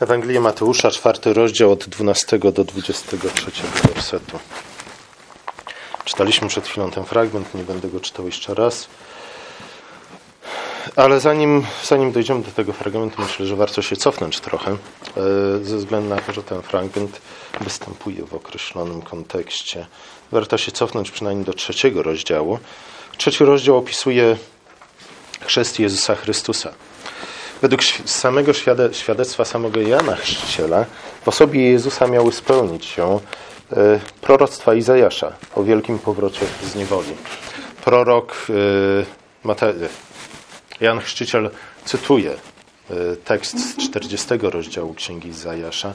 Ewangelia Mateusza, czwarty rozdział od 12 do 23 wersetu. Czytaliśmy przed chwilą ten fragment, nie będę go czytał jeszcze raz. Ale zanim, zanim dojdziemy do tego fragmentu, myślę, że warto się cofnąć trochę, e, ze względu na to, że ten fragment występuje w określonym kontekście. Warto się cofnąć przynajmniej do trzeciego rozdziału. Trzeci rozdział opisuje chrzest Jezusa Chrystusa. Według samego świadectwa samego Jana Chrzciciela w osobie Jezusa miały spełnić się e, proroctwa Izajasza o wielkim powrocie z niewoli. Prorok e, Jan Chrzciciel cytuje e, tekst z 40 rozdziału Księgi Izajasza.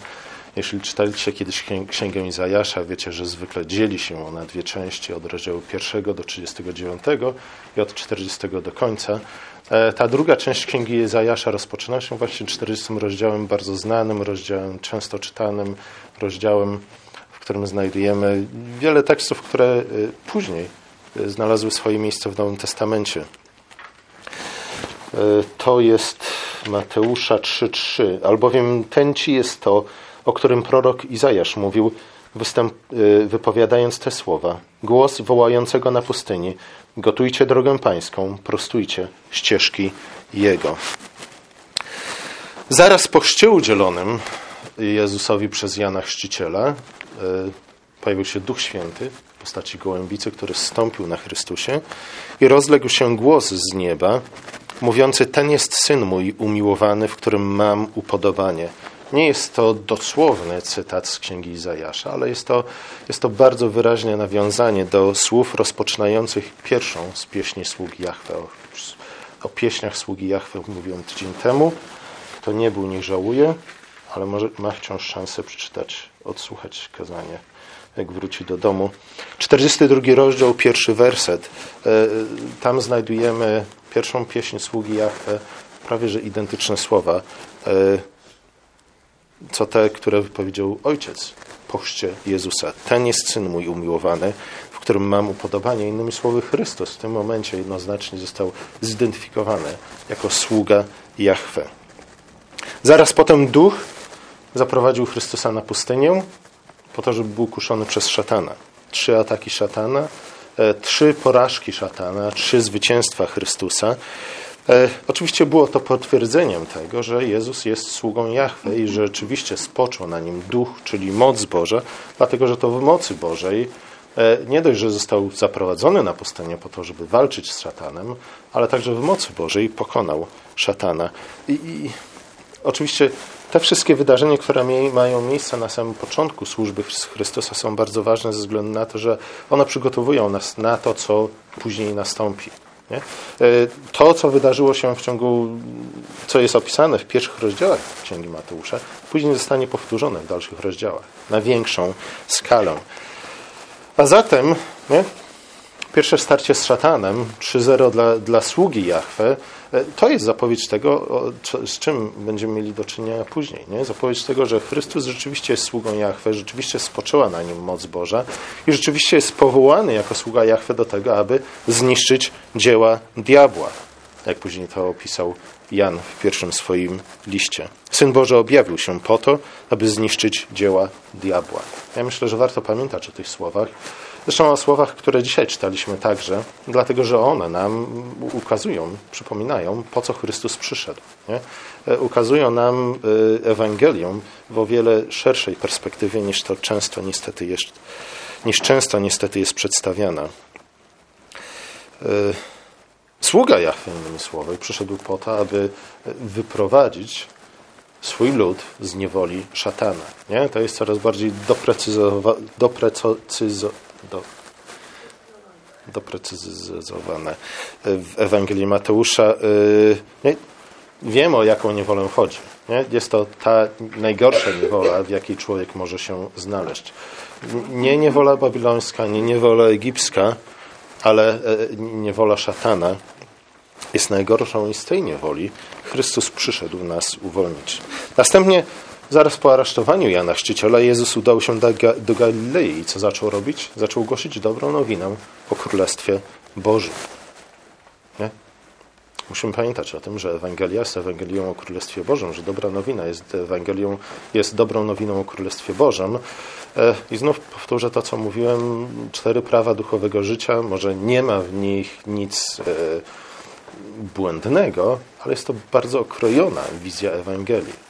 Jeśli czytaliście kiedyś Księgę Izajasza, wiecie, że zwykle dzieli się ona na dwie części, od rozdziału 1 do 39 i od 40 do końca. E, ta druga część Księgi Izajasza rozpoczyna się właśnie 40 rozdziałem, bardzo znanym rozdziałem, często czytanym rozdziałem, w którym znajdujemy wiele tekstów, które e, później e, znalazły swoje miejsce w Nowym Testamencie. To jest Mateusza 3:3, albowiem ten ci jest to, o którym prorok Izajasz mówił, występ, wypowiadając te słowa. Głos wołającego na pustyni: Gotujcie drogę pańską, prostujcie ścieżki Jego. Zaraz po chrzcie udzielonym Jezusowi przez Jana Chrzciciela e, pojawił się Duch Święty w postaci gołębicy, który zstąpił na Chrystusie i rozległ się głos z nieba, mówiący: Ten jest syn mój umiłowany, w którym mam upodobanie. Nie jest to dosłowny cytat z księgi Izajasza, ale jest to, jest to bardzo wyraźne nawiązanie do słów rozpoczynających pierwszą z pieśni sługi Jahwe. O, o pieśniach sługi Jahwe mówiłem tydzień temu. Kto nie był, niech żałuje, ale może ma wciąż szansę przeczytać, odsłuchać kazanie, jak wróci do domu. 42 rozdział, pierwszy werset. E, tam znajdujemy pierwszą pieśń sługi Jahwe, prawie że identyczne słowa e, co te, które wypowiedział Ojciec po chrzcie Jezusa. Ten jest Syn mój umiłowany, w którym mam upodobanie. Innymi słowy, Chrystus w tym momencie jednoznacznie został zidentyfikowany jako sługa Jahwe. Zaraz potem Duch zaprowadził Chrystusa na pustynię po to, żeby był kuszony przez szatana. Trzy ataki szatana, e, trzy porażki szatana, trzy zwycięstwa Chrystusa. E, oczywiście było to potwierdzeniem tego, że Jezus jest sługą Jahwe i że rzeczywiście spoczął na nim duch, czyli moc Boża, dlatego że to w mocy Bożej e, nie dość, że został zaprowadzony na pustynię po to, żeby walczyć z szatanem, ale także w mocy Bożej pokonał szatana. I, i oczywiście te wszystkie wydarzenia, które mają miejsce na samym początku służby Chrystusa, są bardzo ważne ze względu na to, że one przygotowują nas na to, co później nastąpi. Nie? E, to, co wydarzyło się w ciągu, co jest opisane w pierwszych rozdziałach Księgi Mateusza, później zostanie powtórzone w dalszych rozdziałach na większą skalę. A zatem nie? Pierwsze starcie z szatanem, 3-0 dla, dla sługi Jahwe, to jest zapowiedź tego, z czym będziemy mieli do czynienia później. Nie? Zapowiedź tego, że Chrystus rzeczywiście jest sługą Jahwe, rzeczywiście spoczęła na nim moc Boża i rzeczywiście jest powołany jako sługa Jahwe do tego, aby zniszczyć dzieła diabła. Jak później to opisał Jan w pierwszym swoim liście. Syn Boży objawił się po to, aby zniszczyć dzieła diabła. Ja myślę, że warto pamiętać o tych słowach, Zresztą o słowach, które dzisiaj czytaliśmy także, dlatego że one nam ukazują, przypominają, po co Chrystus przyszedł. Nie? E, ukazują nam e, Ewangelium w o wiele szerszej perspektywie niż to często niestety jest, niż często niestety jest przedstawiana. E, sługa Jahwe, innymi słowy, przyszedł po to, aby wyprowadzić swój lud z niewoli szatana. Nie? To jest coraz bardziej doprecyzowane, doprecyzo, do, doprecyzowane w Ewangelii Mateusza. Y, wiemy, o jaką niewolę chodzi. Nie? Jest to ta najgorsza niewola, w jakiej człowiek może się znaleźć. Nie niewola babilońska, nie niewola egipska, ale e, niewola szatana jest najgorszą i z tej niewoli Chrystus przyszedł nas uwolnić. Następnie Zaraz po aresztowaniu Jana Chrzciciela Jezus udał się do, Galilei i co zaczął robić? Zaczął głosić dobrą nowinę o Królestwie Bożym. Nie? Musimy pamiętać o tym, że Ewangelia jest Ewangelią o Królestwie Bożym, że dobra nowina jest Ewangelią, jest dobrą nowiną o Królestwie Bożym. E, I znów powtórzę to, co mówiłem, cztery prawa duchowego życia, może nie ma w nich nic e, błędnego, ale jest to bardzo okrojona wizja Ewangelii.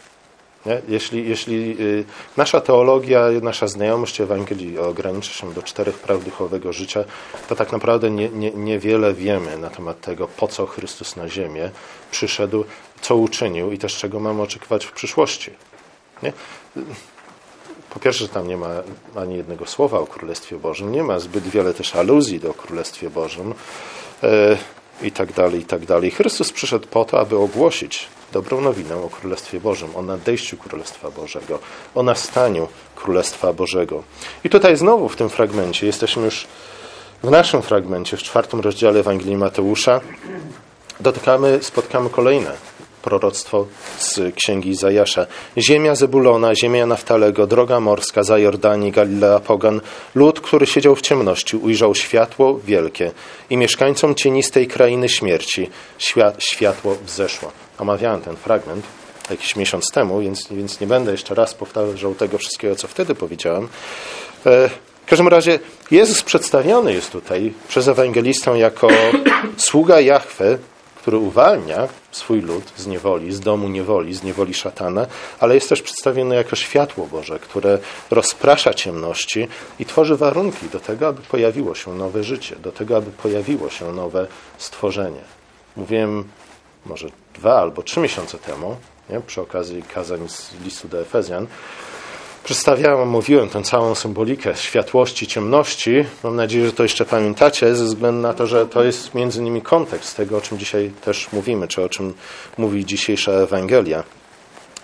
Jeśli, jeśli y, nasza teologia, nasza znajomość Ewangelii ogranicza się do czterech praw duchowego życia, to tak naprawdę nie, nie, niewiele wiemy na temat tego, po co Chrystus na ziemię przyszedł, co uczynił i też czego mamy oczekiwać w przyszłości. Nie? Po pierwsze, tam nie ma ani jednego słowa o Królestwie Bożym, nie ma zbyt wiele też aluzji do Królestwie Bożym e, i tak dalej, i tak dalej. Chrystus przyszedł po to, aby ogłosić dobrą nowinę o Królestwie Bożym, o nadejściu Królestwa Bożego, o nastaniu Królestwa Bożego. I tutaj znowu w tym fragmencie, jesteśmy już w naszym fragmencie, w czwartym rozdziale Ewangelii Mateusza, dotykamy, spotkamy kolejne proroctwo z księgi Izajasza. Ziemia Zebulona, ziemia Naftalego, droga morska za Jordanii, Galilea Pogan, lud, który siedział w ciemności, ujrzał światło wielkie i mieszkańcom cienistej krainy śmierci światło wzeszło. Omawiałem ten fragment jakiś miesiąc temu, więc, więc nie będę jeszcze raz powtarzał tego wszystkiego, co wtedy powiedziałem. E, w każdym razie Jezus przedstawiony jest tutaj przez ewangelistę jako sługa Jahwe, który uwalnia swój lud z niewoli, z domu niewoli, z niewoli szatana, ale jest też przedstawiony jako światło Boże, które rozprasza ciemności i tworzy warunki do tego, aby pojawiło się nowe życie, do tego, aby pojawiło się nowe stworzenie. Mówiłem może dwa albo trzy miesiące temu, nie, przy okazji kazań z listu do Efezjan, przedstawiałem, mówiłem tę całą symbolikę światłości, ciemności. Mam nadzieję, że to jeszcze pamiętacie, ze względu na to, że to jest między innymi kontekst tego, o czym dzisiaj też mówimy, czy o czym mówi dzisiejsza Ewangelia.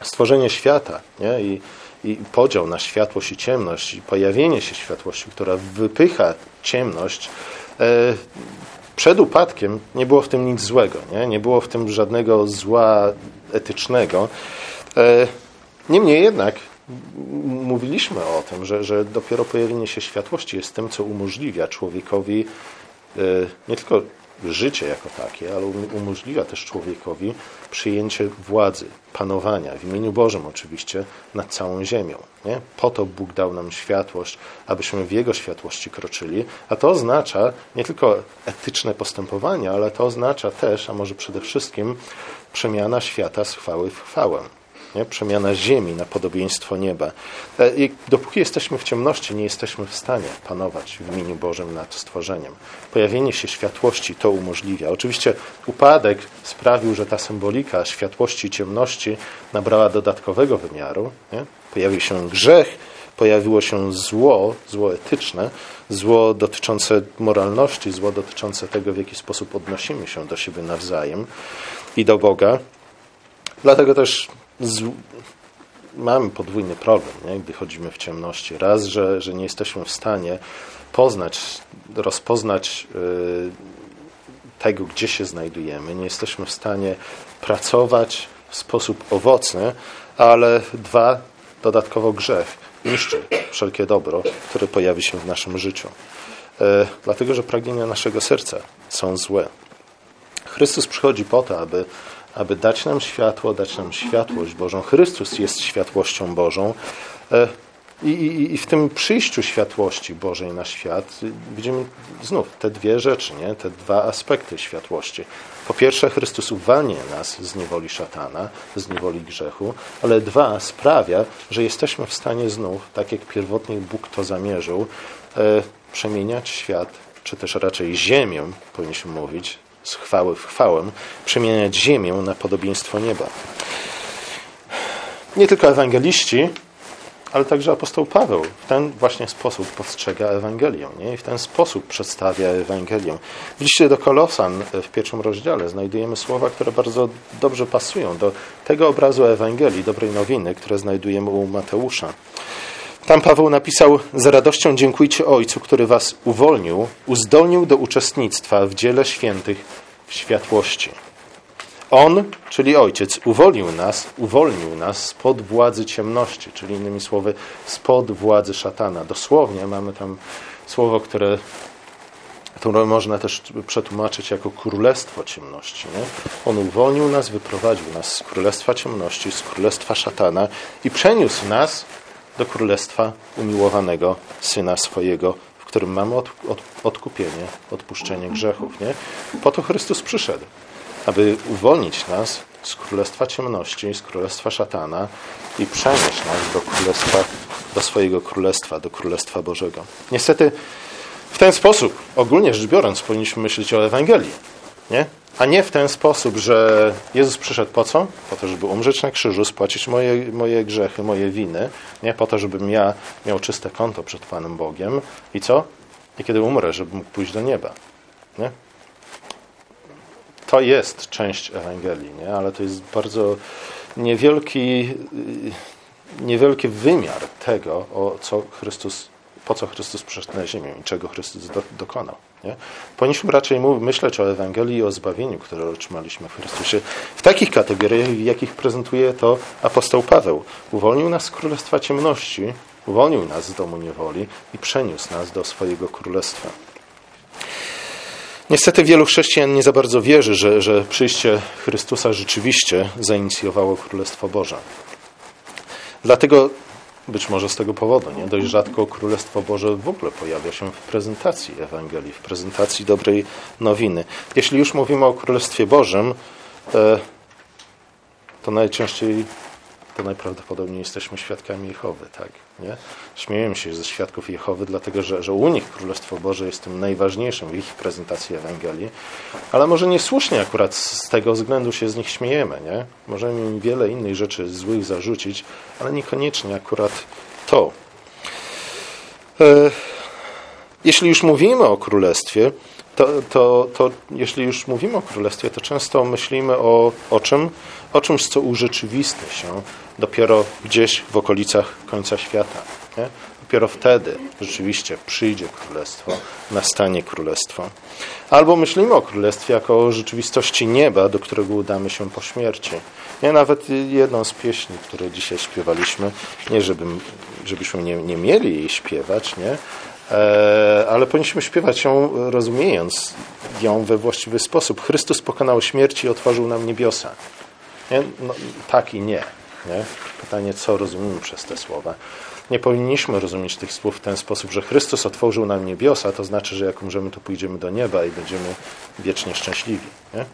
Stworzenie świata nie? I, i podział na światłość i ciemność, i pojawienie się światłości, która wypycha ciemność, e, przed upadkiem nie było w tym nic złego, nie, nie było w tym żadnego zła etycznego. E, niemniej jednak mówiliśmy o tym, że, że dopiero pojawienie się światłości jest tym, co umożliwia człowiekowi e, nie tylko życie jako takie, ale umożliwia też człowiekowi przyjęcie władzy, panowania, w imieniu Bożym oczywiście, nad całą ziemią. Nie? Po to Bóg dał nam światłość, abyśmy w Jego światłości kroczyli, a to oznacza nie tylko etyczne postępowanie, ale to oznacza też, a może przede wszystkim, przemiana świata z chwały w chwałę nie? przemiana ziemi na podobieństwo nieba. E, I dopóki jesteśmy w ciemności, nie jesteśmy w stanie panować w imieniu Bożym nad stworzeniem. Pojawienie się światłości to umożliwia. Oczywiście upadek sprawił, że ta symbolika światłości i ciemności nabrała dodatkowego wymiaru. Nie? Pojawił się grzech, pojawiło się zło, zło etyczne, zło dotyczące moralności, zło dotyczące tego, w jaki sposób odnosimy się do siebie nawzajem i do Boga. Dlatego też z... mamy podwójny problem, nie? gdy chodzimy w ciemności. Raz, że, że nie jesteśmy w stanie poznać, rozpoznać yy, tego, gdzie się znajdujemy. Nie jesteśmy w stanie pracować w sposób owocny, ale dwa, dodatkowo grzech niszczy wszelkie dobro, które pojawi się w naszym życiu. Yy, dlatego, że pragnienia naszego serca są złe. Chrystus przychodzi po to, aby aby dać nam światło, dać nam światłość Bożą. Chrystus jest światłością Bożą. E, I, i, I, w tym przyjściu światłości Bożej na świat widzimy znów te dwie rzeczy, nie? te dwa aspekty światłości. Po pierwsze, Chrystus uwalnia nas z niewoli szatana, z niewoli grzechu, ale dwa, sprawia, że jesteśmy w stanie znów, tak jak pierwotnie Bóg to zamierzył, e, przemieniać świat, czy też raczej ziemię, powinniśmy mówić, z chwały w chwałę, przemieniać ziemię na podobieństwo nieba. Nie tylko ewangeliści, ale także apostoł Paweł w ten właśnie sposób postrzega Ewangelię nie? i w ten sposób przedstawia Ewangelię. W liście do Kolosan w pierwszym rozdziale znajdujemy słowa, które bardzo dobrze pasują do tego obrazu Ewangelii, dobrej nowiny, które znajdujemy u Mateusza. Tam Paweł napisał: Z radością dziękujcie Ojcu, który was uwolnił, uzdolnił do uczestnictwa w dziele świętych w światłości. On, czyli Ojciec, uwolnił nas, uwolnił nas spod władzy ciemności, czyli innymi słowy, spod władzy szatana. Dosłownie mamy tam słowo, które którą można też przetłumaczyć jako królestwo ciemności. Nie? On uwolnił nas, wyprowadził nas z królestwa ciemności, z królestwa szatana i przeniósł nas do królestwa umiłowanego Syna swojego, w którym mamy od, od, odkupienie, odpuszczenie grzechów. Nie? Po to Chrystus przyszedł, aby uwolnić nas z królestwa ciemności, z królestwa szatana i przenieść nas do królestwa, do swojego królestwa, do królestwa Bożego. Niestety w ten sposób, ogólnie rzecz biorąc, powinniśmy myśleć o Ewangelii. Nie? A nie w ten sposób, że Jezus przyszedł po co? Po to, żeby umrzeć na krzyżu, spłacić moje, moje grzechy, moje winy. Nie po to, żebym ja miał czyste konto przed Panem Bogiem. I co? I kiedy umrę, żebym mógł pójść do nieba. Nie? To jest część Ewangelii, nie? ale to jest bardzo niewielki, niewielki wymiar tego, o co Chrystus po co Chrystus przyszedł na ziemię i czego Chrystus do, dokonał. Nie? Powinniśmy raczej myśleć o Ewangelii i o zbawieniu, które otrzymaliśmy w Chrystusie, w takich kategoriach, w jakich prezentuje to apostoł Paweł. Uwolnił nas z królestwa ciemności, uwolnił nas z domu niewoli i przeniósł nas do swojego królestwa. Niestety wielu chrześcijan nie za bardzo wierzy, że, że przyjście Chrystusa rzeczywiście zainicjowało Królestwo Boże. Dlatego być może z tego powodu, nie? Dość rzadko Królestwo Boże w ogóle pojawia się w prezentacji Ewangelii, w prezentacji dobrej nowiny. Jeśli już mówimy o Królestwie Bożym, e, to najczęściej, to najprawdopodobniej jesteśmy świadkami Jehowy, tak? Nie? Śmiejemy się ze świadków Jehowy, dlatego że, że u nich Królestwo Boże jest tym najważniejszym w ich prezentacji Ewangelii, ale może niesłusznie akurat z tego względu się z nich śmiejemy, nie? Możemy im wiele innych rzeczy złych zarzucić, ale niekoniecznie akurat to. E, jeśli już mówimy o Królestwie, to, to, to jeśli już mówimy o Królestwie, to często myślimy o, o czym? O czymś, co urzeczywistni się dopiero gdzieś w okolicach końca świata. Nie? Dopiero wtedy rzeczywiście przyjdzie Królestwo, nastanie Królestwo. Albo myślimy o Królestwie jako o rzeczywistości nieba, do którego udamy się po śmierci. Nie, nawet jedną z pieśni, które dzisiaj śpiewaliśmy, nie żebym, żebyśmy nie, nie mieli jej śpiewać, nie? E, ale powinniśmy śpiewać ją, rozumiejąc ją we właściwy sposób. Chrystus pokonał śmierć i otworzył nam niebiosa. Nie? No, tak i nie, nie. Pytanie, co rozumiemy przez te słowa. Nie powinniśmy rozumieć tych słów w ten sposób, że Chrystus otworzył nam niebiosa, to znaczy, że jak umrzemy, to pójdziemy do nieba i będziemy wiecznie szczęśliwi. Nie?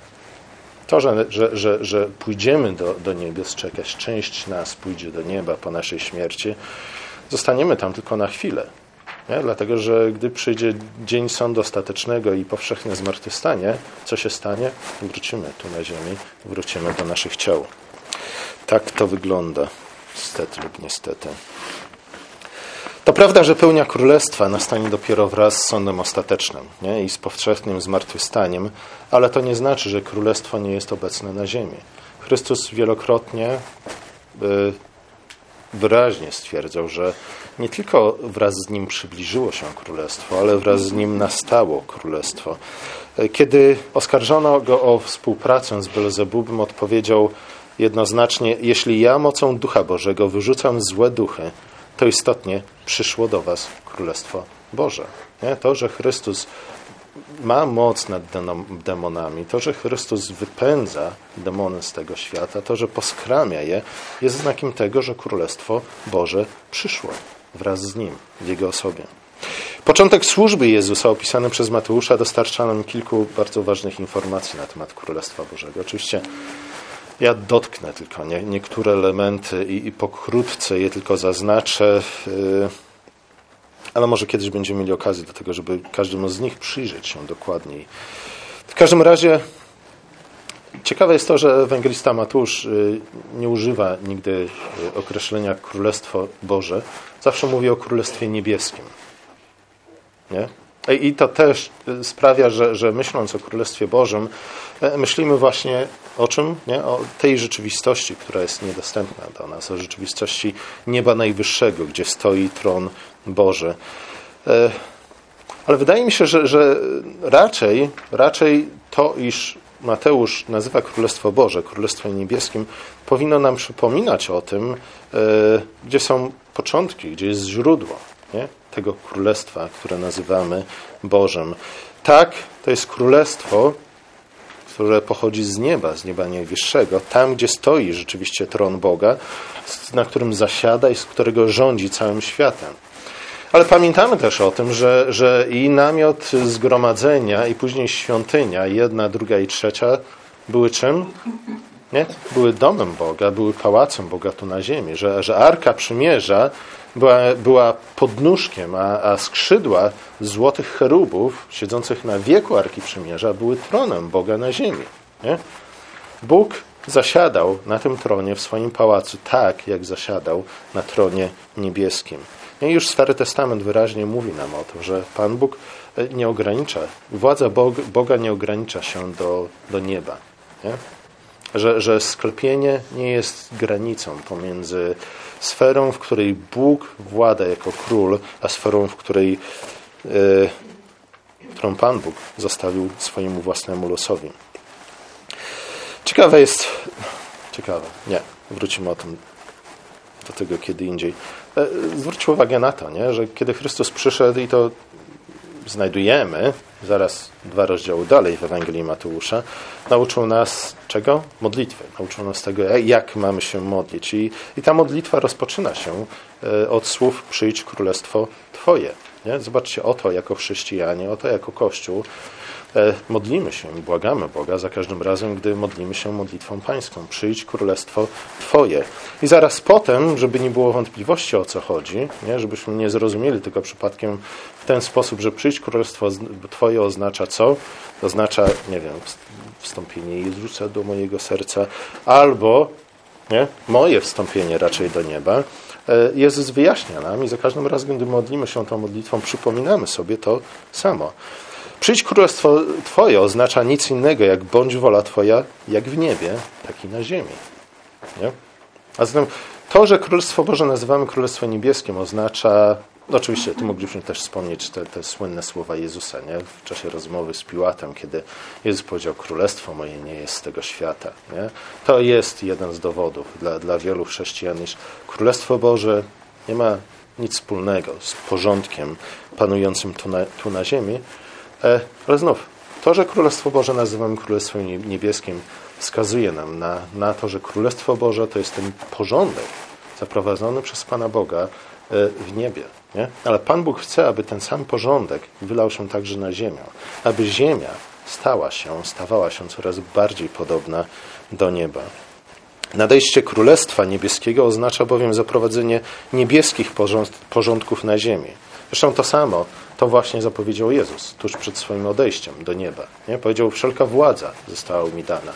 To, że, że, że, że pójdziemy do, do niebios, czy jakaś część nas pójdzie do nieba po naszej śmierci, zostaniemy tam tylko na chwilę. Nie? Dlatego, że gdy przyjdzie dzień sądu ostatecznego i powszechne zmartwychwstanie, co się stanie? Wrócimy tu na ziemi, wrócimy do naszych ciał. Tak to wygląda, stety lub niestety. To prawda, że pełnia królestwa nastanie dopiero wraz z sądem ostatecznym nie? i z powszechnym zmartwychwstaniem, ale to nie znaczy, że królestwo nie jest obecne na ziemi. Chrystus wielokrotnie y, wyraźnie stwierdzał, że nie tylko wraz z nim przybliżyło się królestwo, ale wraz z nim nastało królestwo. Kiedy oskarżono go o współpracę z Belzebubem, odpowiedział jednoznacznie: Jeśli ja mocą Ducha Bożego wyrzucam złe duchy, to istotnie przyszło do Was królestwo Boże. Nie? To, że Chrystus ma moc nad demonami, to, że Chrystus wypędza demony z tego świata, to, że poskramia je, jest znakiem tego, że Królestwo Boże przyszło wraz z Nim, w Jego osobie. Początek służby Jezusa opisany przez Mateusza dostarcza nam kilku bardzo ważnych informacji na temat Królestwa Bożego. Oczywiście ja dotknę tylko nie, niektóre elementy i, i pokrótce je tylko zaznaczę. Yy, ale może kiedyś będziemy mieli okazję do tego, żeby każdemu z nich przyjrzeć się dokładniej. W każdym razie ciekawe jest to, że ewangelista Mateusz y, nie używa nigdy y, określenia Królestwo Boże. Zawsze mówi o Królestwie Niebieskim. Nie? I to też y, sprawia, że, że myśląc o Królestwie Bożym, e, myślimy właśnie o czym? Nie? O tej rzeczywistości, która jest niedostępna do nas, o rzeczywistości nieba najwyższego, gdzie stoi tron Boże. E, ale wydaje mi się, że, że raczej, raczej to, iż Mateusz nazywa Królestwo Boże Królestwem Niebieskim, powinno nam przypominać o tym, e, gdzie są początki, gdzie jest źródło nie? tego Królestwa, które nazywamy Bożym. Tak, to jest królestwo, które pochodzi z nieba, z nieba najwyższego, tam gdzie stoi rzeczywiście tron Boga, na którym zasiada i z którego rządzi całym światem. Ale pamiętamy też o tym, że, że i namiot zgromadzenia, i później świątynia, jedna, druga i trzecia, były czym? Nie? Były domem Boga, były pałacem Boga tu na ziemi, że, że Arka Przymierza była, była podnóżkiem, a, a skrzydła złotych cherubów siedzących na wieku Arki Przymierza były tronem Boga na ziemi. Nie? Bóg zasiadał na tym tronie w swoim pałacu tak, jak zasiadał na tronie niebieskim. I już Stary Testament wyraźnie mówi nam o tym, że Pan Bóg e, nie ogranicza, władza Boga nie ogranicza się do, do nieba. Nie? Że, że sklepienie nie jest granicą pomiędzy sferą, w której Bóg włada jako król, a sferą, w której yy, którą Pan Bóg zostawił swojemu własnemu losowi. Ciekawe jest, ciekawe, nie, wrócimy o tym do tego kiedy indziej. E, zwróćcie uwagę na to, nie? że kiedy Chrystus przyszedł i to znajdujemy, zaraz dwa rozdziały dalej w Ewangelii Mateusza, nauczył nas czego? Modlitwy. Nauczył nas tego, jak mamy się modlić. I, i ta modlitwa rozpoczyna się e, od słów przyjdź królestwo Twoje. Nie? Zobaczcie, oto jako chrześcijanie, oto jako Kościół E, modlimy się i błagamy Boga za każdym razem, gdy modlimy się modlitwą pańską. Przyjdź królestwo Twoje. I zaraz potem, żeby nie było wątpliwości o co chodzi, nie? żebyśmy nie zrozumieli tylko przypadkiem w ten sposób, że przyjdź królestwo Twoje oznacza co? Oznacza, nie wiem, wstąpienie Jezusa do mojego serca, albo nie? moje wstąpienie raczej do nieba. E, Jezus wyjaśnia nam i za każdym razem, gdy modlimy się tą modlitwą, przypominamy sobie to samo. Przyjdź królestwo Twoje oznacza nic innego, jak bądź wola Twoja, jak w niebie, tak i na ziemi. Nie? A zatem to, że Królestwo Boże nazywamy Królestwem Niebieskim, oznacza. No oczywiście, tu moglibyśmy też wspomnieć te, te słynne słowa Jezusa nie? w czasie rozmowy z Piłatem, kiedy Jezus powiedział: Królestwo moje nie jest z tego świata. Nie? To jest jeden z dowodów dla, dla wielu chrześcijan, iż Królestwo Boże nie ma nic wspólnego z porządkiem panującym tu na, tu na ziemi, ale znów, to, że Królestwo Boże nazywamy Królestwem Niebieskim, wskazuje nam na, na to, że Królestwo Boże to jest ten porządek zaprowadzony przez Pana Boga e, w niebie. Nie? Ale Pan Bóg chce, aby ten sam porządek wylał się także na ziemię, aby ziemia stała się, stawała się coraz bardziej podobna do nieba. Nadejście Królestwa Niebieskiego oznacza bowiem zaprowadzenie niebieskich porządków na ziemi. Zresztą to samo to właśnie zapowiedział Jezus tuż przed swoim odejściem do nieba. Nie? Powiedział, wszelka władza została mi dana.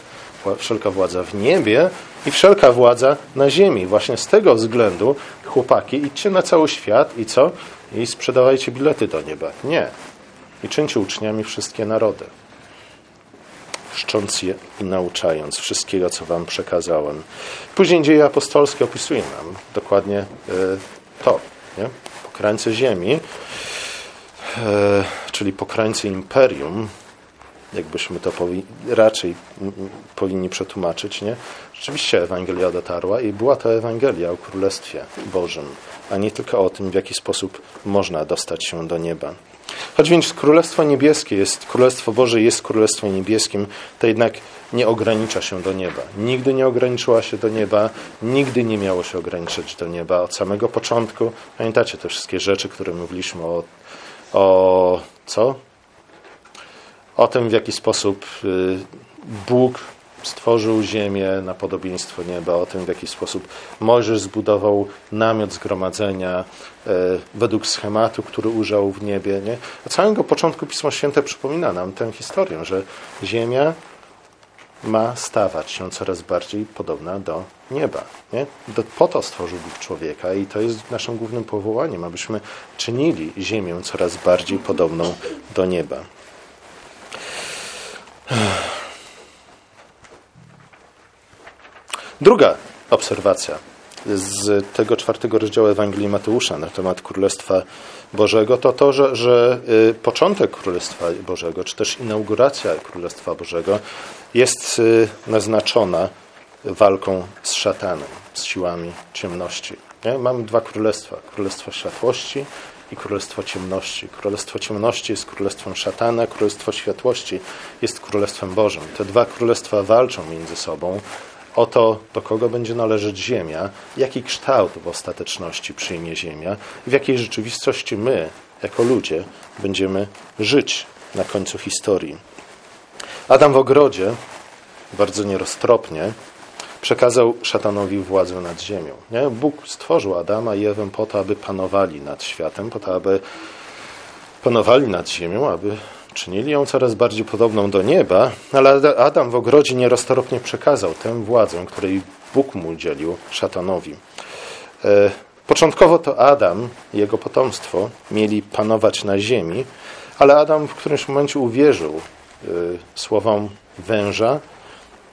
Wszelka władza w niebie i wszelka władza na ziemi. Właśnie z tego względu, chłopaki, idźcie na cały świat i co? I sprzedawajcie bilety do nieba. Nie. I czyńcie uczniami wszystkie narody. Szcząc je i nauczając wszystkiego, co wam przekazałem. Później dzieje apostolskie opisuje nam dokładnie y, to. Nie? Po krańcu ziemi E, czyli po krańcu imperium, jakbyśmy to powi raczej powinni przetłumaczyć, nie? Rzeczywiście Ewangelia dotarła i była to Ewangelia o Królestwie Bożym, a nie tylko o tym, w jaki sposób można dostać się do nieba. Choć więc Królestwo Niebieskie jest, Królestwo Boże jest Królestwem Niebieskim, to jednak nie ogranicza się do nieba. Nigdy nie ograniczyła się do nieba, nigdy nie miało się ograniczyć do nieba od samego początku. Pamiętacie te wszystkie rzeczy, które mówiliśmy o o co? O tym, w jaki sposób y, Bóg stworzył ziemię na podobieństwo nieba, o tym, w jaki sposób Mojżesz zbudował namiot zgromadzenia y, według schematu, który użył w niebie. Nie? Od samego początku Pismo Święte przypomina nam tę historię, że ziemia ma stawać się coraz bardziej podobna do nieba. Nie? Po to stworzył Bóg człowieka i to jest naszym głównym powołaniem, abyśmy czynili ziemię coraz bardziej podobną do nieba. Druga obserwacja z tego czwartego rozdziału Ewangelii Mateusza na temat Królestwa Bożego, to to, że, że y, początek Królestwa Bożego, czy też inauguracja Królestwa Bożego jest y, naznaczona walką z szatanem, z siłami ciemności. Nie? Mamy dwa królestwa. Królestwo światłości i królestwo ciemności. Królestwo ciemności jest królestwem szatana, królestwo światłości jest królestwem Bożym. Te dwa królestwa walczą między sobą o to, do kogo będzie należeć ziemia, jaki kształt w ostateczności przyjmie ziemia, w jakiej rzeczywistości my, jako ludzie, będziemy żyć na końcu historii. Adam w ogrodzie bardzo nieroztropnie przekazał szatanowi władzę nad ziemią. Nie? Bóg stworzył Adama i Ewę po to, aby panowali nad światem, po to, aby panowali nad ziemią, aby czynili ją coraz bardziej podobną do nieba, ale Adam w ogrodzie nieroztropnie przekazał tę władzę, której Bóg mu udzielił szatanowi. E, początkowo to Adam i jego potomstwo mieli panować na ziemi, ale Adam w którymś momencie uwierzył słowom węża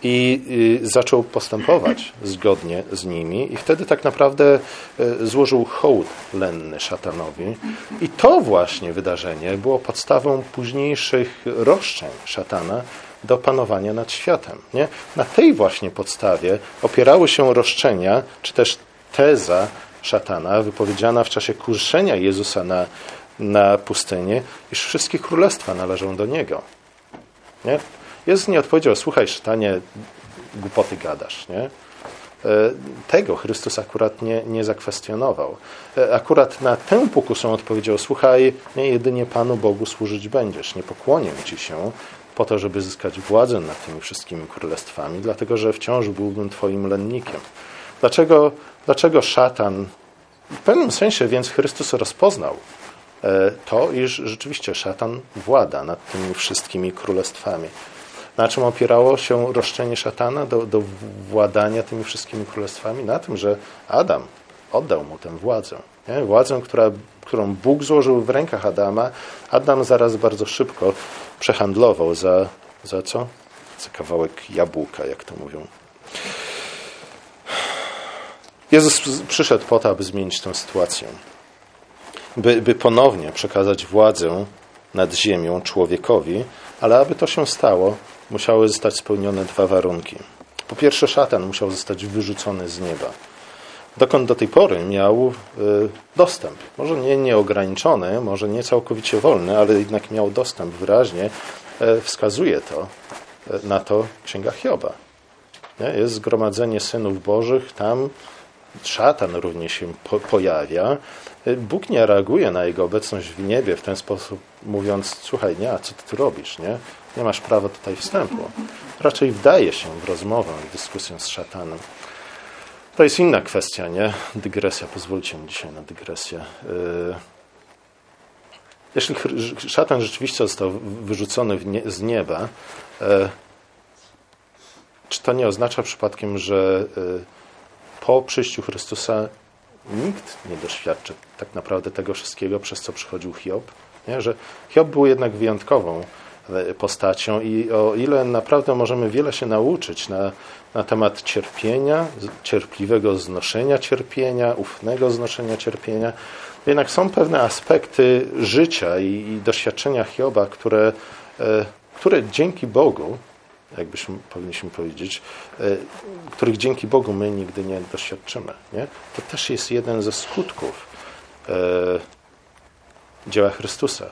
i y, zaczął postępować zgodnie z nimi i wtedy tak naprawdę y, złożył hołd lenny szatanowi i to właśnie wydarzenie było podstawą późniejszych roszczeń szatana do panowania nad światem. Nie? Na tej właśnie podstawie opierały się roszczenia, czy też teza szatana wypowiedziana w czasie kuszenia Jezusa na, na pustynię, iż wszystkie królestwa należą do Niego. Nie? Jezus nie odpowiedział, słuchaj sztanie, głupoty gadasz, nie? E, tego Chrystus akurat nie, nie zakwestionował. E, akurat na tę pokusę odpowiedział, słuchaj, nie jedynie Panu Bogu służyć będziesz, nie pokłonię Ci się po to, żeby zyskać władzę nad tymi wszystkimi królestwami, dlatego że wciąż byłbym Twoim lennikiem. Dlaczego, dlaczego szatan, w pewnym sensie więc Chrystus rozpoznał to, iż rzeczywiście szatan włada nad tymi wszystkimi królestwami. Na czym opierało się roszczenie szatana do, do władania tymi wszystkimi królestwami? Na tym, że Adam oddał mu tę władzę. Nie? Władzę, która, którą Bóg złożył w rękach Adama, Adam zaraz bardzo szybko przehandlował za, za co? Za kawałek jabłka, jak to mówią. Jezus przyszedł po to, aby zmienić tę sytuację. By, by ponownie przekazać władzę nad ziemią człowiekowi, ale aby to się stało, musiały zostać spełnione dwa warunki. Po pierwsze, szatan musiał zostać wyrzucony z nieba. Dokąd do tej pory miał y, dostęp. Może nie nieograniczony, może nie całkowicie wolny, ale jednak miał dostęp. Wyraźnie e, wskazuje to e, na to Księga Hioba. Jest zgromadzenie synów bożych, tam szatan również się pojawia. E, Bóg nie reaguje na jego obecność w niebie w ten sposób, mówiąc: Słuchaj, nie, a co ty tu robisz? Nie? nie masz prawa tutaj wstępu. Raczej wdaje się w rozmowę, w dyskusję z szatanem. To jest inna kwestia, nie? Dygresja. Pozwólcie mi dzisiaj na dygresję. Y, jeśli szatan rzeczywiście został wyrzucony z nieba, y, czy to nie oznacza przypadkiem, że y, po przyjściu Chrystusa nikt nie doświadczy tak naprawdę tego wszystkiego, przez co przychodził Hiob? Nie? Że Hiob był jednak wyjątkową postacią i o ile naprawdę możemy wiele się nauczyć na, na temat cierpienia, cierpliwego znoszenia cierpienia, ufnego znoszenia cierpienia, jednak są pewne aspekty życia i, i doświadczenia Hioba, które, e, które dzięki Bogu, jakbyśmy powinniśmy powiedzieć, e, których dzięki Bogu my nigdy nie doświadczymy. Nie? To też jest jeden ze skutków e, dzieła Chrystusa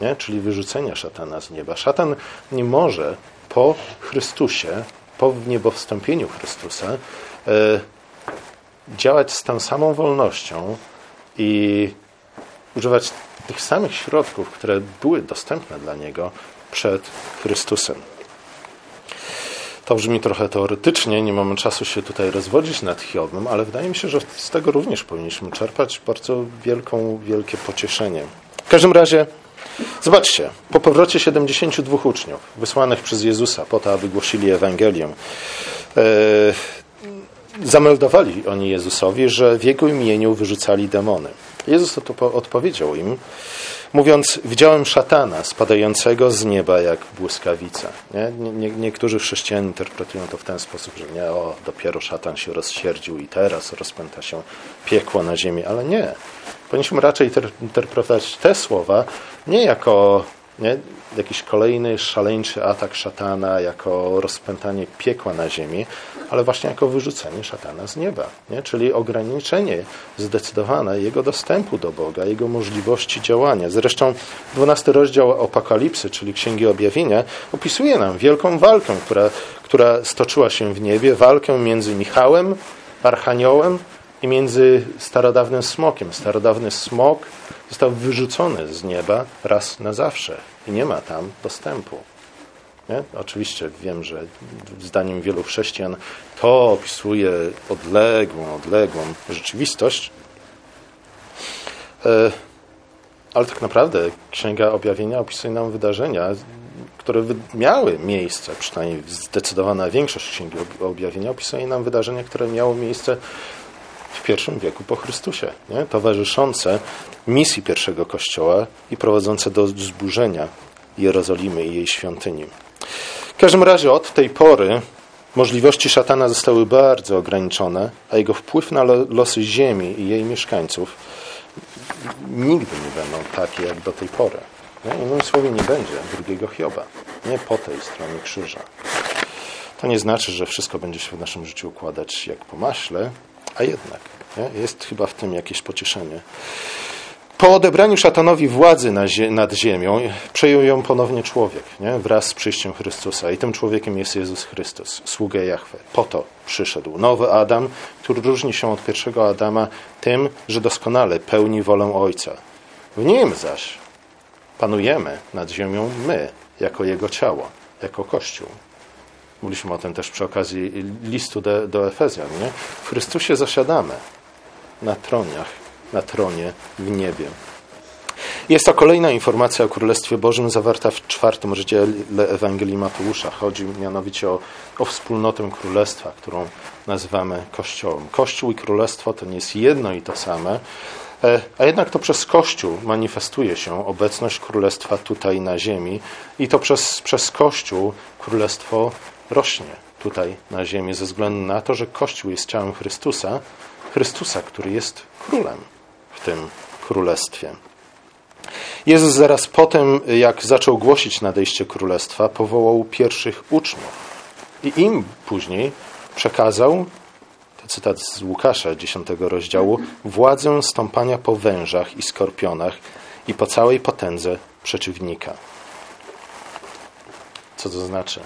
nie? czyli wyrzucenia szatana z nieba. Szatan nie może po Chrystusie, po niebowstąpieniu Chrystusa, e, działać z tą samą wolnością i używać tych samych środków, które były dostępne dla niego przed Chrystusem. To brzmi trochę teoretycznie, nie mamy czasu się tutaj rozwodzić nad Hiobem, ale wydaje mi się, że z tego również powinniśmy czerpać bardzo wielką, wielkie pocieszenie. W każdym razie Zobaczcie, po powrocie 72 uczniów wysłanych przez Jezusa po to, aby głosili Ewangelię, e, zameldowali oni Jezusowi, że w Jego imieniu wyrzucali demony. Jezus odpowiedział im, mówiąc, widziałem szatana spadającego z nieba jak błyskawica. Nie? Nie, niektórzy chrześcijanie interpretują to w ten sposób, że nie, o, dopiero szatan się rozsierdził i teraz rozpęta się piekło na ziemi, ale nie. Powinniśmy raczej interpretować te słowa nie jako nie? jakiś kolejny szaleńczy atak szatana, jako rozpętanie piekła na ziemi, ale właśnie jako wyrzucenie szatana z nieba. Nie? Czyli ograniczenie zdecydowane jego dostępu do Boga, jego możliwości działania. Zresztą 12 rozdział Apokalipsy, czyli Księgi Objawienia, opisuje nam wielką walkę, która, która stoczyła się w niebie, walkę między Michałem, Archaniołem i między starodawnym smokiem. Starodawny smok został wyrzucony z nieba raz na zawsze i nie ma tam dostępu. Nie? Oczywiście wiem, że zdaniem wielu chrześcijan to opisuje odległą, odległą rzeczywistość, e, ale tak naprawdę Księga Objawienia opisuje nam wydarzenia, które miały miejsce, przynajmniej zdecydowana większość Księgi Objawienia opisuje nam wydarzenia, które miały miejsce w pierwszym wieku po Chrystusie, nie? towarzyszące misji pierwszego Kościoła i prowadzące do zburzenia Jerozolimy i jej świątyni. W każdym razie od tej pory możliwości szatana zostały bardzo ograniczone, a jego wpływ na losy ziemi i jej mieszkańców nigdy nie będą takie jak do tej pory. Nie? Innymi słowy, nie będzie drugiego Hioba. Nie po tej stronie krzyża. To nie znaczy, że wszystko będzie się w naszym życiu układać jak po maśle, a jednak nie? jest chyba w tym jakieś pocieszenie. Po odebraniu szatanowi władzy nad ziemią przejął ją ponownie człowiek nie? wraz z przyjściem Chrystusa. I tym człowiekiem jest Jezus Chrystus, sługę Jahwe. Po to przyszedł nowy Adam, który różni się od pierwszego Adama tym, że doskonale pełni wolę Ojca. W nim zaś panujemy nad ziemią my, jako Jego ciało, jako Kościół. Mówiliśmy o tym też przy okazji listu do, do Efezjan. Nie? W Chrystusie zasiadamy na troniach, na tronie w niebie. Jest to kolejna informacja o Królestwie Bożym zawarta w czwartym rozdziale Ewangelii Mateusza. Chodzi mianowicie o, o wspólnotę Królestwa, którą nazywamy Kościołem. Kościół i Królestwo to nie jest jedno i to same, e, a jednak to przez Kościół manifestuje się obecność Królestwa tutaj na ziemi i to przez, przez Kościół Królestwo rośnie tutaj na ziemi ze względu na to, że Kościół jest ciałem Chrystusa, Chrystusa, który jest królem w tym królestwie. Jezus zaraz potem, jak zaczął głosić nadejście królestwa, powołał pierwszych uczniów i im później przekazał, to cytat z Łukasza, 10 rozdziału, władzę stąpania po wężach i skorpionach i po całej potędze przeciwnika. Co to znaczy?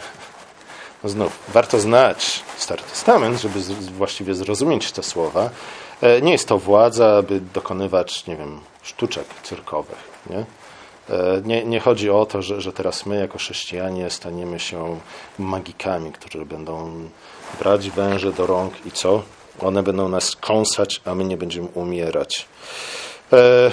Znów, warto znać Stary Testament, żeby właściwie zrozumieć te słowa. E, nie jest to władza, aby dokonywać, nie wiem, sztuczek cyrkowych. Nie, e, nie, nie chodzi o to, że, że teraz my, jako chrześcijanie, staniemy się magikami, którzy będą brać węże do rąk i co? One będą nas kąsać, a my nie będziemy umierać. E,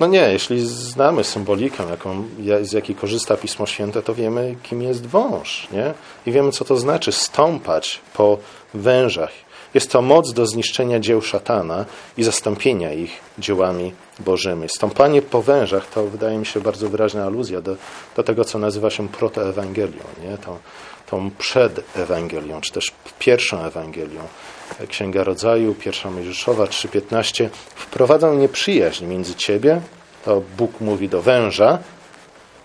no nie, jeśli znamy symbolikę, jaką, z jakiej korzysta Pismo Święte, to wiemy, kim jest wąż, nie? I wiemy, co to znaczy stąpać po wężach. Jest to moc do zniszczenia dzieł szatana i zastąpienia ich dziełami bożymi. Stąpanie po wężach to wydaje mi się bardzo wyraźna aluzja do, do tego, co nazywa się protoewangelią, nie? Tą, tą przed Ewangelią, czy też pierwszą Ewangelią. Księga Rodzaju, pierwsza Mojżeszowa 3.15 wprowadzą nieprzyjaźń między ciebie, to Bóg mówi do węża,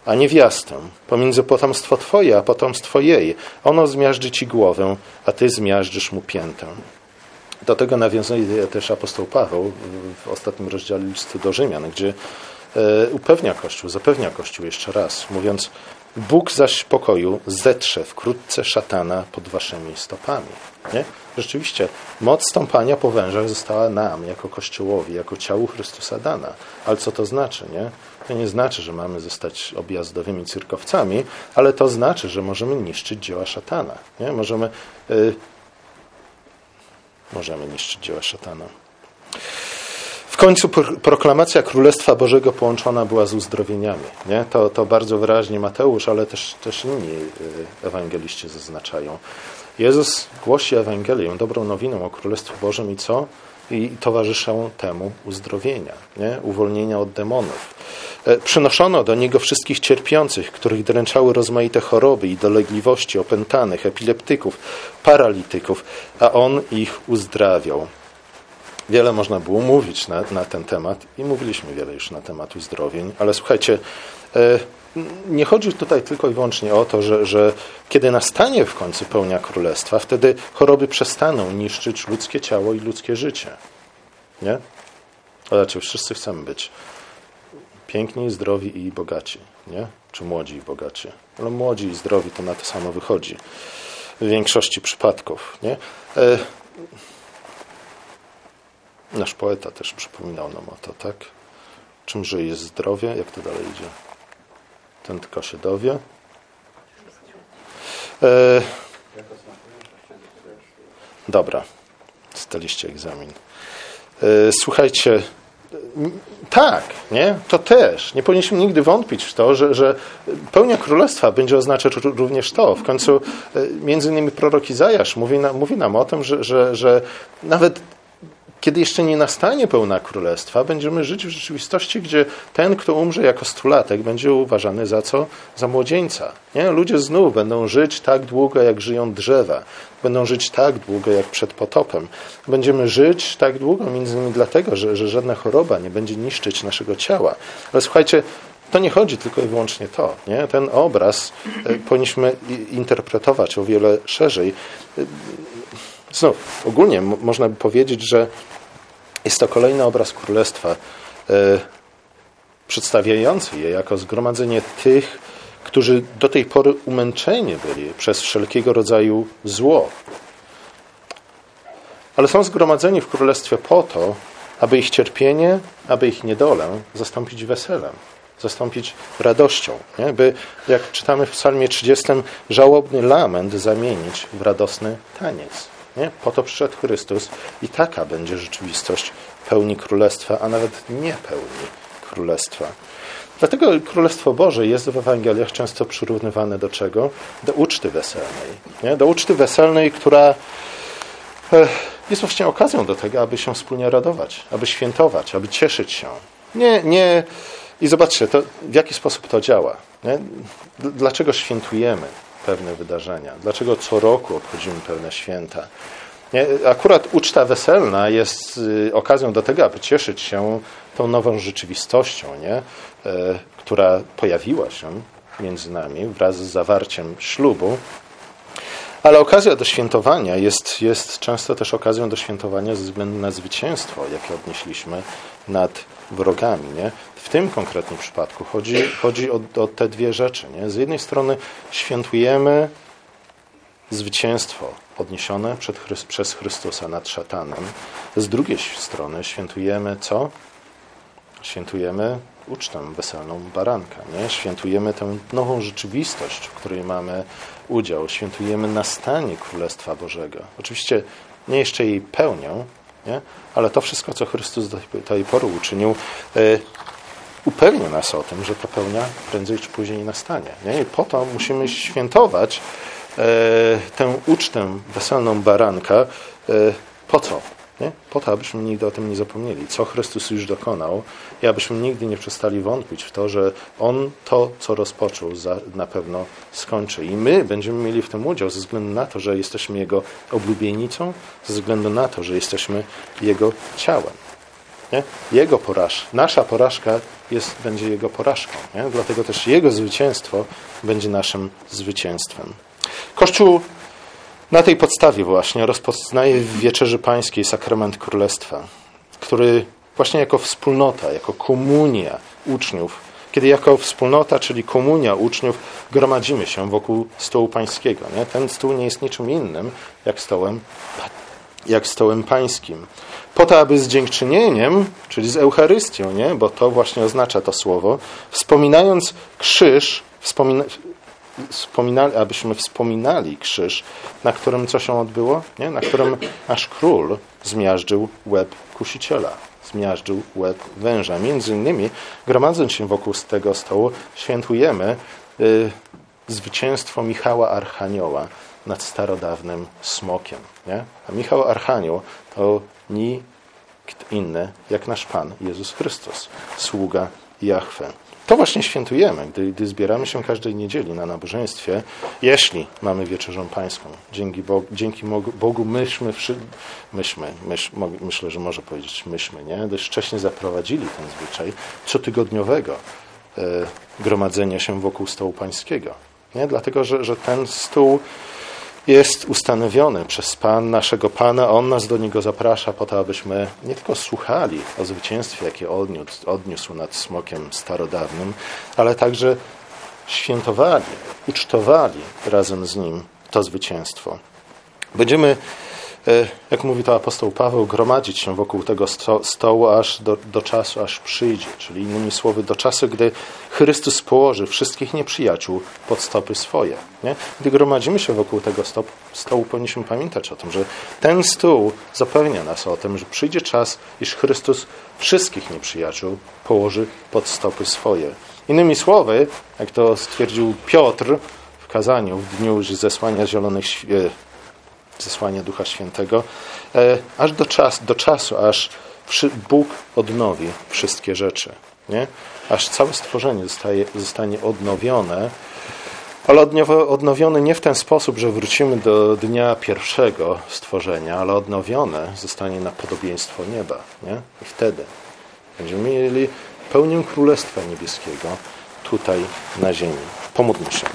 a niewiastę, pomiędzy potomstwo twoje, a potomstwo jej. Ono zmiażdży ci głowę, a ty zmiażdżysz mu piętę. Do tego nawiązuje też apostoł Paweł w ostatnim rozdziale listu do Rzymian, gdzie e, upewnia Kościół, zapewnia Kościół jeszcze raz, mówiąc Bóg zaś pokoju zetrze wkrótce szatana pod waszymi stopami. Nie? Rzeczywiście, moc stąpania po wężach została nam, jako Kościołowi, jako ciału Chrystusa dana. Ale co to znaczy? Nie? To nie znaczy, że mamy zostać objazdowymi cyrkowcami, ale to znaczy, że możemy niszczyć dzieła szatana. Nie? Możemy, yy, możemy niszczyć dzieła szatana. W końcu proklamacja Królestwa Bożego połączona była z uzdrowieniami. Nie? To, to bardzo wyraźnie Mateusz, ale też, też inni y, ewangeliści zaznaczają. Jezus głosi Ewangelię, dobrą nowinę o Królestwie Bożym i co? I towarzyszą temu uzdrowienia, nie? uwolnienia od demonów. E, przynoszono do Niego wszystkich cierpiących, których dręczały rozmaite choroby i dolegliwości, opętanych, epileptyków, paralityków, a On ich uzdrawiał. Wiele można było mówić na, na ten temat i mówiliśmy wiele już na temat uzdrowień, ale słuchajcie, e, nie chodzi tutaj tylko i wyłącznie o to, że, że kiedy nastanie w końcu pełnia królestwa, wtedy choroby przestaną niszczyć ludzkie ciało i ludzkie życie. Nie? Zobaczcie, wszyscy chcemy być piękni, zdrowi i bogaci, nie? Czy młodzi i bogaci. Ale młodzi i zdrowi to na to samo wychodzi. W większości przypadków, nie? Nasz poeta też przypominał nam o to, tak? Czymże jest zdrowie? Jak to dalej idzie? Ten tylko się dowie. E... Dobra, staliście egzamin. E... Słuchajcie, tak, nie? To też. Nie powinniśmy nigdy wątpić w to, że, że pełnia królestwa będzie oznaczać również to. W końcu e, między innymi prorok Izajasz mówi, nam, mówi nam o tym, że, że, że nawet kiedy jeszcze nie nastanie pełna królestwa, będziemy żyć w rzeczywistości, gdzie ten, kto umrze jako stulatek, będzie uważany za co? Za młodzieńca. Nie? Ludzie znów będą żyć tak długo, jak żyją drzewa. Będą żyć tak długo, jak przed potopem. Będziemy żyć tak długo, między innymi dlatego, że, że żadna choroba nie będzie niszczyć naszego ciała. Ale słuchajcie, to nie chodzi tylko i wyłącznie to. Nie? Ten obraz e, powinniśmy interpretować o wiele szerzej. E, znów, ogólnie można by powiedzieć, że jest to kolejny obraz królestwa, e, przedstawiający je jako zgromadzenie tych, którzy do tej pory umęczeni byli przez wszelkiego rodzaju zło. Ale są zgromadzeni w królestwie po to, aby ich cierpienie, aby ich niedolę zastąpić weselem, zastąpić radością. Nie? By, jak czytamy w Psalmie 30, żałobny lament zamienić w radosny taniec. Nie? Po to przyszedł Chrystus i taka będzie rzeczywistość pełni królestwa, a nawet nie pełni królestwa. Dlatego Królestwo Boże jest w Ewangeliach często przyrównywane do czego? Do uczty weselnej. Nie? Do uczty weselnej, która e, jest właśnie okazją do tego, aby się wspólnie radować, aby świętować, aby cieszyć się. Nie, nie. I zobaczcie, to, w jaki sposób to działa. Nie? Dlaczego świętujemy? pewne wydarzenia? Dlaczego co roku obchodzimy pewne święta? Akurat uczta weselna jest y, okazją do tego, aby cieszyć się tą nową rzeczywistością, nie? E, która pojawiła się między nami wraz z zawarciem ślubu. Ale okazja do świętowania jest, jest często też okazją do świętowania ze względu na zwycięstwo, jakie odnieśliśmy nad wrogami. Nie? W tym konkretnym przypadku chodzi, chodzi o, o te dwie rzeczy. Nie? Z jednej strony świętujemy zwycięstwo odniesione przed, przez Chrystusa nad szatanem. Z drugiej strony świętujemy co? Świętujemy ucztę weselną baranka. Nie? Świętujemy tę nową rzeczywistość, w której mamy udział. Świętujemy nastanie Królestwa Bożego. Oczywiście nie jeszcze jej pełnią, nie? ale to wszystko, co Chrystus do tej pory uczynił, yy, upewnia nas o tym, że ta pełnia prędzej czy później nastanie. Nie? I po to musimy świętować yy, tę ucztę weselną baranka. Yy, po co? Nie? Po to, abyśmy nigdy o tym nie zapomnieli, co Chrystus już dokonał i abyśmy nigdy nie przestali wątpić w to, że On to, co rozpoczął, za, na pewno skończy. I my będziemy mieli w tym udział ze względu na to, że jesteśmy Jego oblubienicą, ze względu na to, że jesteśmy Jego ciałem. Nie? Jego porażka, nasza porażka jest, będzie Jego porażką. Nie? Dlatego też Jego zwycięstwo będzie naszym zwycięstwem. Kościół na tej podstawie właśnie rozpoznaje w Wieczerzy Pańskiej sakrament Królestwa, który właśnie jako wspólnota, jako komunia uczniów, kiedy jako wspólnota, czyli komunia uczniów, gromadzimy się wokół stołu pańskiego. Nie? Ten stół nie jest niczym innym jak stołem, jak stołem pańskim. Po to, aby z dziękczynieniem, czyli z Eucharystią, nie? bo to właśnie oznacza to słowo, wspominając krzyż, wspomina, wspominali, abyśmy wspominali krzyż, na którym co się odbyło? Nie? Na którym nasz król zmiażdżył łeb kusiciela, zmiażdżył łeb węża. Między innymi, gromadząc się wokół tego stołu, świętujemy y, zwycięstwo Michała Archanioła nad starodawnym smokiem. Nie? A Michał Archanioł to nikt inny jak nasz Pan Jezus Chrystus, sługa Jahwe. To właśnie świętujemy, gdy, gdy zbieramy się każdej niedzieli na nabożeństwie, jeśli mamy wieczerzą pańską. Dzięki Bogu, dzięki Bogu myśmy, myśmy, myśmy, myślę, że może powiedzieć myśmy, nie? dość wcześnie zaprowadzili ten zwyczaj cotygodniowego e, gromadzenia się wokół stołu pańskiego. Nie? Dlatego, że, że ten stół jest ustanowiony przez Pan, naszego Pana. On nas do niego zaprasza po to, abyśmy nie tylko słuchali o zwycięstwie, jakie odniósł, odniósł nad smokiem starodawnym, ale także świętowali, ucztowali razem z nim to zwycięstwo. Będziemy, jak mówi to apostoł Paweł, gromadzić się wokół tego stołu aż do, do czasu, aż przyjdzie. Czyli innymi słowy, do czasu, gdy Chrystus położy wszystkich nieprzyjaciół pod stopy swoje. Nie? Gdy gromadzimy się wokół tego stołu, powinniśmy pamiętać o tym, że ten stół zapewnia nas o tym, że przyjdzie czas, iż Chrystus wszystkich nieprzyjaciół położy pod stopy swoje. Innymi słowy, jak to stwierdził Piotr w kazaniu w dniu zesłania zielonych zesłania Ducha Świętego, e, aż do, czas, do czasu, aż Bóg odnowi wszystkie rzeczy. Nie? Aż całe stworzenie zostaje, zostanie odnowione, ale odnowione nie w ten sposób, że wrócimy do dnia pierwszego stworzenia, ale odnowione zostanie na podobieństwo nieba. Nie? I wtedy będziemy mieli pełnię Królestwa Niebieskiego tutaj na ziemi. Pomódlmy się.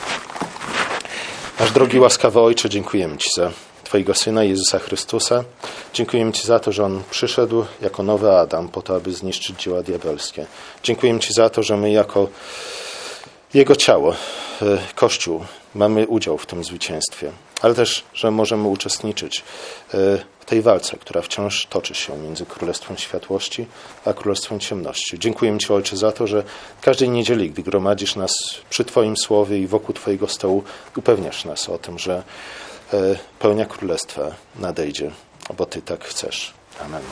Nasz drogi łaskawy Ojcze, dziękujemy Ci za Twojego Syna Jezusa Chrystusa. Dziękujemy Ci za to, że On przyszedł jako nowy Adam po to, aby zniszczyć dzieła diabelskie. Dziękujemy Ci za to, że my jako Jego ciało, e, Kościół, mamy udział w tym zwycięstwie, ale też, że możemy uczestniczyć e, w tej walce, która wciąż toczy się między Królestwem Światłości a Królestwem Ciemności. Dziękuję Ci, Ojcze, za to, że każdej niedzieli, gdy gromadzisz nas przy Twoim słowie i wokół Twojego stołu, upewniasz nas o tym, że pełnia królestwa nadejdzie, bo Ty tak chcesz. Amen.